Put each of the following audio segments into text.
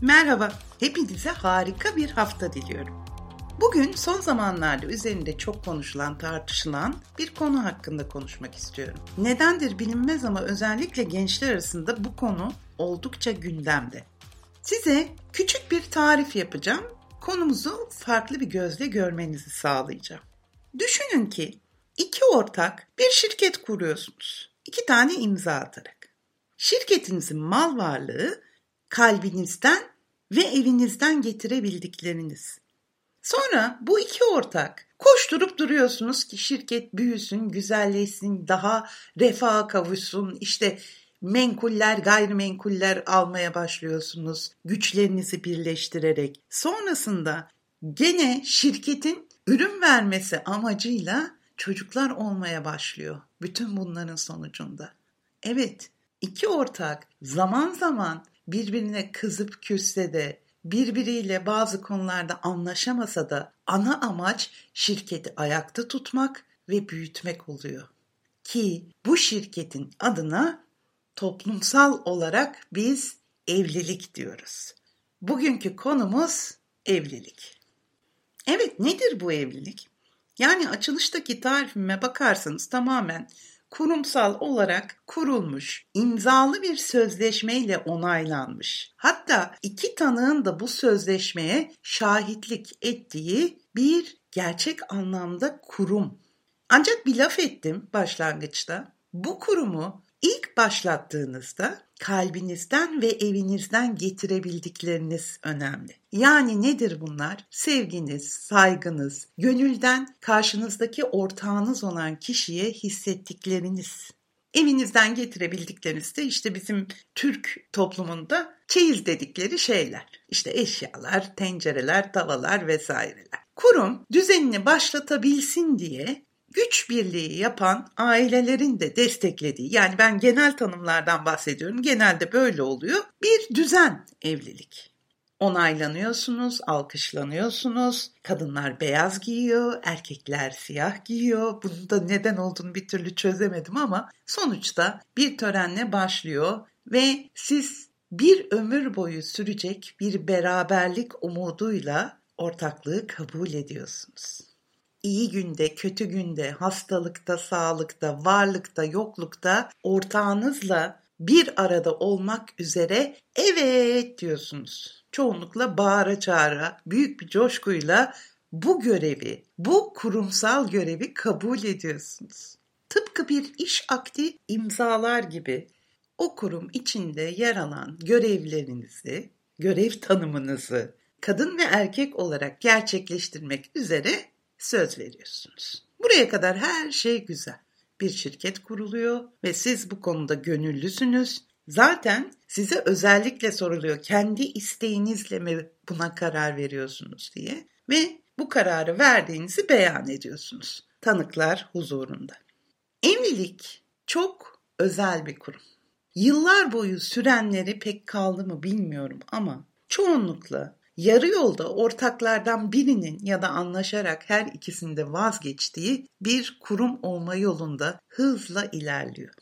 Merhaba, hepinize harika bir hafta diliyorum. Bugün son zamanlarda üzerinde çok konuşulan, tartışılan bir konu hakkında konuşmak istiyorum. Nedendir bilinmez ama özellikle gençler arasında bu konu oldukça gündemde. Size küçük bir tarif yapacağım. Konumuzu farklı bir gözle görmenizi sağlayacağım. Düşünün ki iki ortak bir şirket kuruyorsunuz. İki tane imza atarak. Şirketinizin mal varlığı kalbinizden ve evinizden getirebildikleriniz. Sonra bu iki ortak koşturup duruyorsunuz ki şirket büyüsün, güzelleşsin, daha refaha kavuşsun, işte menkuller, gayrimenkuller almaya başlıyorsunuz güçlerinizi birleştirerek. Sonrasında gene şirketin ürün vermesi amacıyla çocuklar olmaya başlıyor. Bütün bunların sonucunda. Evet, iki ortak zaman zaman birbirine kızıp küsse de birbiriyle bazı konularda anlaşamasa da ana amaç şirketi ayakta tutmak ve büyütmek oluyor. Ki bu şirketin adına toplumsal olarak biz evlilik diyoruz. Bugünkü konumuz evlilik. Evet nedir bu evlilik? Yani açılıştaki tarifime bakarsanız tamamen kurumsal olarak kurulmuş, imzalı bir sözleşmeyle onaylanmış. Hatta iki tanığın da bu sözleşmeye şahitlik ettiği bir gerçek anlamda kurum. Ancak bir laf ettim başlangıçta. Bu kurumu ilk başlattığınızda kalbinizden ve evinizden getirebildikleriniz önemli. Yani nedir bunlar? Sevginiz, saygınız, gönülden karşınızdaki ortağınız olan kişiye hissettikleriniz. Evinizden getirebildikleriniz de işte bizim Türk toplumunda çeyiz dedikleri şeyler. İşte eşyalar, tencereler, tavalar vesaireler. Kurum düzenini başlatabilsin diye güç birliği yapan ailelerin de desteklediği yani ben genel tanımlardan bahsediyorum genelde böyle oluyor bir düzen evlilik. Onaylanıyorsunuz, alkışlanıyorsunuz. Kadınlar beyaz giyiyor, erkekler siyah giyiyor. Bunun da neden olduğunu bir türlü çözemedim ama sonuçta bir törenle başlıyor ve siz bir ömür boyu sürecek bir beraberlik umuduyla ortaklığı kabul ediyorsunuz iyi günde, kötü günde, hastalıkta, sağlıkta, varlıkta, yoklukta ortağınızla bir arada olmak üzere evet diyorsunuz. Çoğunlukla bağıra çağıra, büyük bir coşkuyla bu görevi, bu kurumsal görevi kabul ediyorsunuz. Tıpkı bir iş akti imzalar gibi o kurum içinde yer alan görevlerinizi, görev tanımınızı kadın ve erkek olarak gerçekleştirmek üzere söz veriyorsunuz. Buraya kadar her şey güzel. Bir şirket kuruluyor ve siz bu konuda gönüllüsünüz. Zaten size özellikle soruluyor kendi isteğinizle mi buna karar veriyorsunuz diye ve bu kararı verdiğinizi beyan ediyorsunuz tanıklar huzurunda. Evlilik çok özel bir kurum. Yıllar boyu sürenleri pek kaldı mı bilmiyorum ama çoğunlukla yarı yolda ortaklardan birinin ya da anlaşarak her ikisinde vazgeçtiği bir kurum olma yolunda hızla ilerliyor.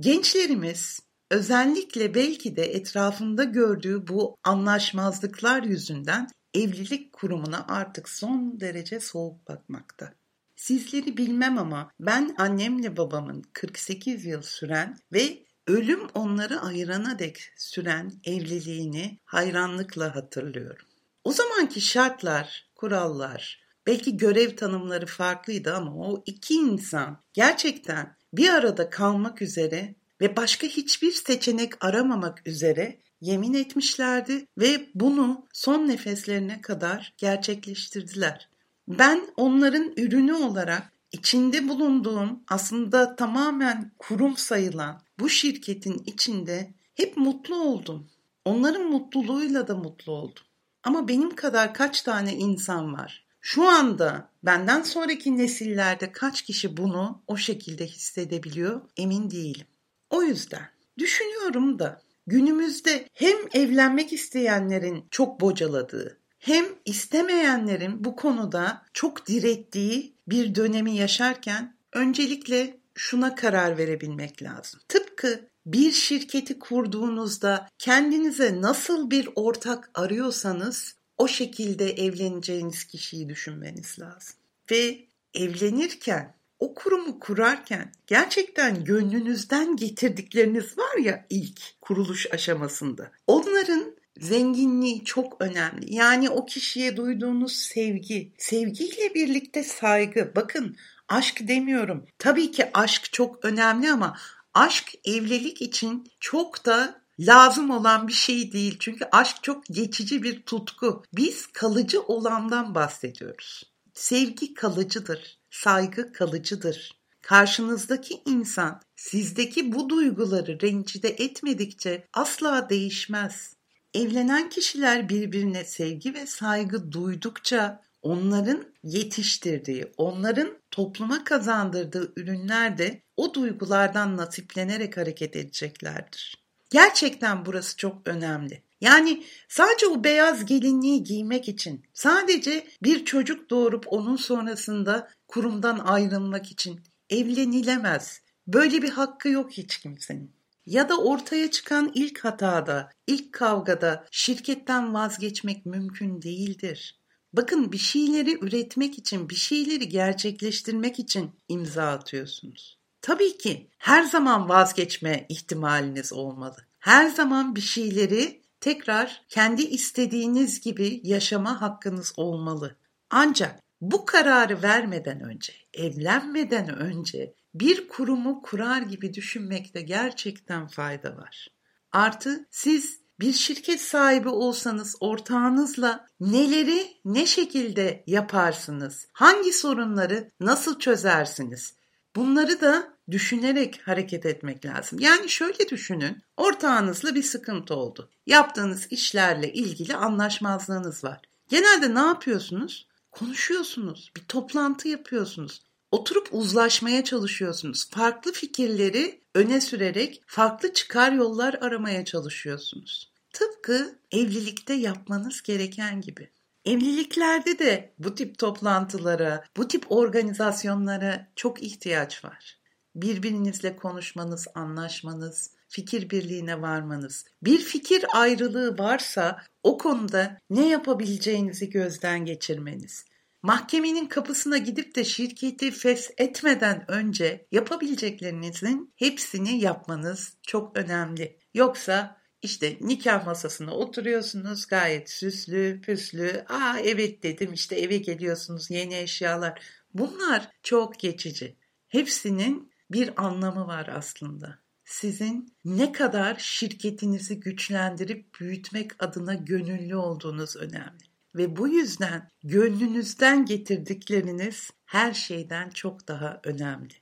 Gençlerimiz özellikle belki de etrafında gördüğü bu anlaşmazlıklar yüzünden evlilik kurumuna artık son derece soğuk bakmakta. Sizleri bilmem ama ben annemle babamın 48 yıl süren ve ölüm onları ayırana dek süren evliliğini hayranlıkla hatırlıyorum. O zamanki şartlar, kurallar, belki görev tanımları farklıydı ama o iki insan gerçekten bir arada kalmak üzere ve başka hiçbir seçenek aramamak üzere yemin etmişlerdi ve bunu son nefeslerine kadar gerçekleştirdiler. Ben onların ürünü olarak içinde bulunduğum aslında tamamen kurum sayılan bu şirketin içinde hep mutlu oldum. Onların mutluluğuyla da mutlu oldum. Ama benim kadar kaç tane insan var? Şu anda benden sonraki nesillerde kaç kişi bunu o şekilde hissedebiliyor emin değilim. O yüzden düşünüyorum da günümüzde hem evlenmek isteyenlerin çok bocaladığı hem istemeyenlerin bu konuda çok direttiği bir dönemi yaşarken öncelikle şuna karar verebilmek lazım. Tıpkı bir şirketi kurduğunuzda kendinize nasıl bir ortak arıyorsanız o şekilde evleneceğiniz kişiyi düşünmeniz lazım. Ve evlenirken o kurumu kurarken gerçekten gönlünüzden getirdikleriniz var ya ilk kuruluş aşamasında. Onların zenginliği çok önemli. Yani o kişiye duyduğunuz sevgi, sevgiyle birlikte saygı. Bakın aşk demiyorum. Tabii ki aşk çok önemli ama aşk evlilik için çok da lazım olan bir şey değil. Çünkü aşk çok geçici bir tutku. Biz kalıcı olandan bahsediyoruz. Sevgi kalıcıdır, saygı kalıcıdır. Karşınızdaki insan sizdeki bu duyguları rencide etmedikçe asla değişmez. Evlenen kişiler birbirine sevgi ve saygı duydukça onların yetiştirdiği, onların topluma kazandırdığı ürünler de o duygulardan nasiplenerek hareket edeceklerdir. Gerçekten burası çok önemli. Yani sadece o beyaz gelinliği giymek için, sadece bir çocuk doğurup onun sonrasında kurumdan ayrılmak için evlenilemez. Böyle bir hakkı yok hiç kimsenin. Ya da ortaya çıkan ilk hatada, ilk kavgada şirketten vazgeçmek mümkün değildir. Bakın bir şeyleri üretmek için, bir şeyleri gerçekleştirmek için imza atıyorsunuz. Tabii ki her zaman vazgeçme ihtimaliniz olmalı. Her zaman bir şeyleri tekrar kendi istediğiniz gibi yaşama hakkınız olmalı. Ancak bu kararı vermeden önce, evlenmeden önce bir kurumu kurar gibi düşünmekte gerçekten fayda var. Artı siz bir şirket sahibi olsanız ortağınızla neleri ne şekilde yaparsınız? Hangi sorunları nasıl çözersiniz? Bunları da düşünerek hareket etmek lazım. Yani şöyle düşünün. Ortağınızla bir sıkıntı oldu. Yaptığınız işlerle ilgili anlaşmazlığınız var. Genelde ne yapıyorsunuz? Konuşuyorsunuz. Bir toplantı yapıyorsunuz. Oturup uzlaşmaya çalışıyorsunuz. Farklı fikirleri öne sürerek farklı çıkar yollar aramaya çalışıyorsunuz. Tıpkı evlilikte yapmanız gereken gibi. Evliliklerde de bu tip toplantılara, bu tip organizasyonlara çok ihtiyaç var. Birbirinizle konuşmanız, anlaşmanız, fikir birliğine varmanız. Bir fikir ayrılığı varsa o konuda ne yapabileceğinizi gözden geçirmeniz. Mahkemenin kapısına gidip de şirketi fes etmeden önce yapabileceklerinizin hepsini yapmanız çok önemli. Yoksa işte nikah masasına oturuyorsunuz gayet süslü püslü. Aa evet dedim işte eve geliyorsunuz yeni eşyalar. Bunlar çok geçici. Hepsinin bir anlamı var aslında. Sizin ne kadar şirketinizi güçlendirip büyütmek adına gönüllü olduğunuz önemli. Ve bu yüzden gönlünüzden getirdikleriniz her şeyden çok daha önemli.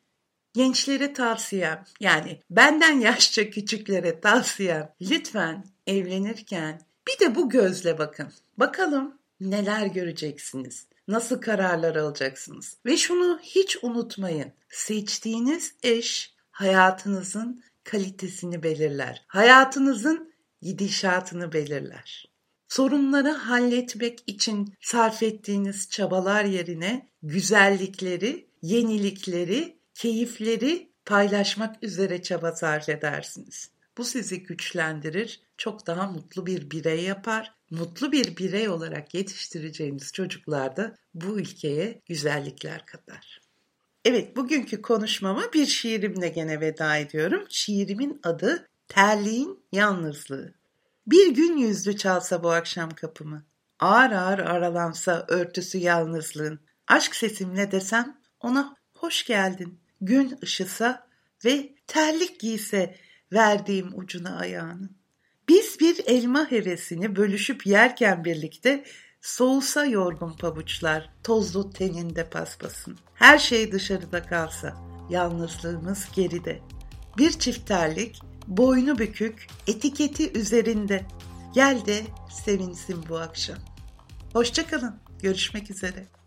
Gençlere tavsiyem yani benden yaşça küçüklere tavsiyem lütfen evlenirken bir de bu gözle bakın. Bakalım neler göreceksiniz. Nasıl kararlar alacaksınız? Ve şunu hiç unutmayın. Seçtiğiniz eş hayatınızın kalitesini belirler. Hayatınızın gidişatını belirler. Sorunları halletmek için sarf ettiğiniz çabalar yerine güzellikleri, yenilikleri keyifleri paylaşmak üzere çaba sarf edersiniz. Bu sizi güçlendirir, çok daha mutlu bir birey yapar. Mutlu bir birey olarak yetiştireceğiniz çocuklar da bu ülkeye güzellikler katar. Evet, bugünkü konuşmama bir şiirimle gene veda ediyorum. Şiirimin adı Terliğin Yalnızlığı. Bir gün yüzlü çalsa bu akşam kapımı. Ağır ağır aralansa örtüsü yalnızlığın. Aşk sesimle desem ona hoş geldin gün ışısa ve terlik giyse verdiğim ucuna ayağının. Biz bir elma hevesini bölüşüp yerken birlikte soğusa yorgun pabuçlar, tozlu teninde paspasın. Her şey dışarıda kalsa, yalnızlığımız geride. Bir çift terlik, boynu bükük, etiketi üzerinde. Gel de sevinsin bu akşam. Hoşçakalın, görüşmek üzere.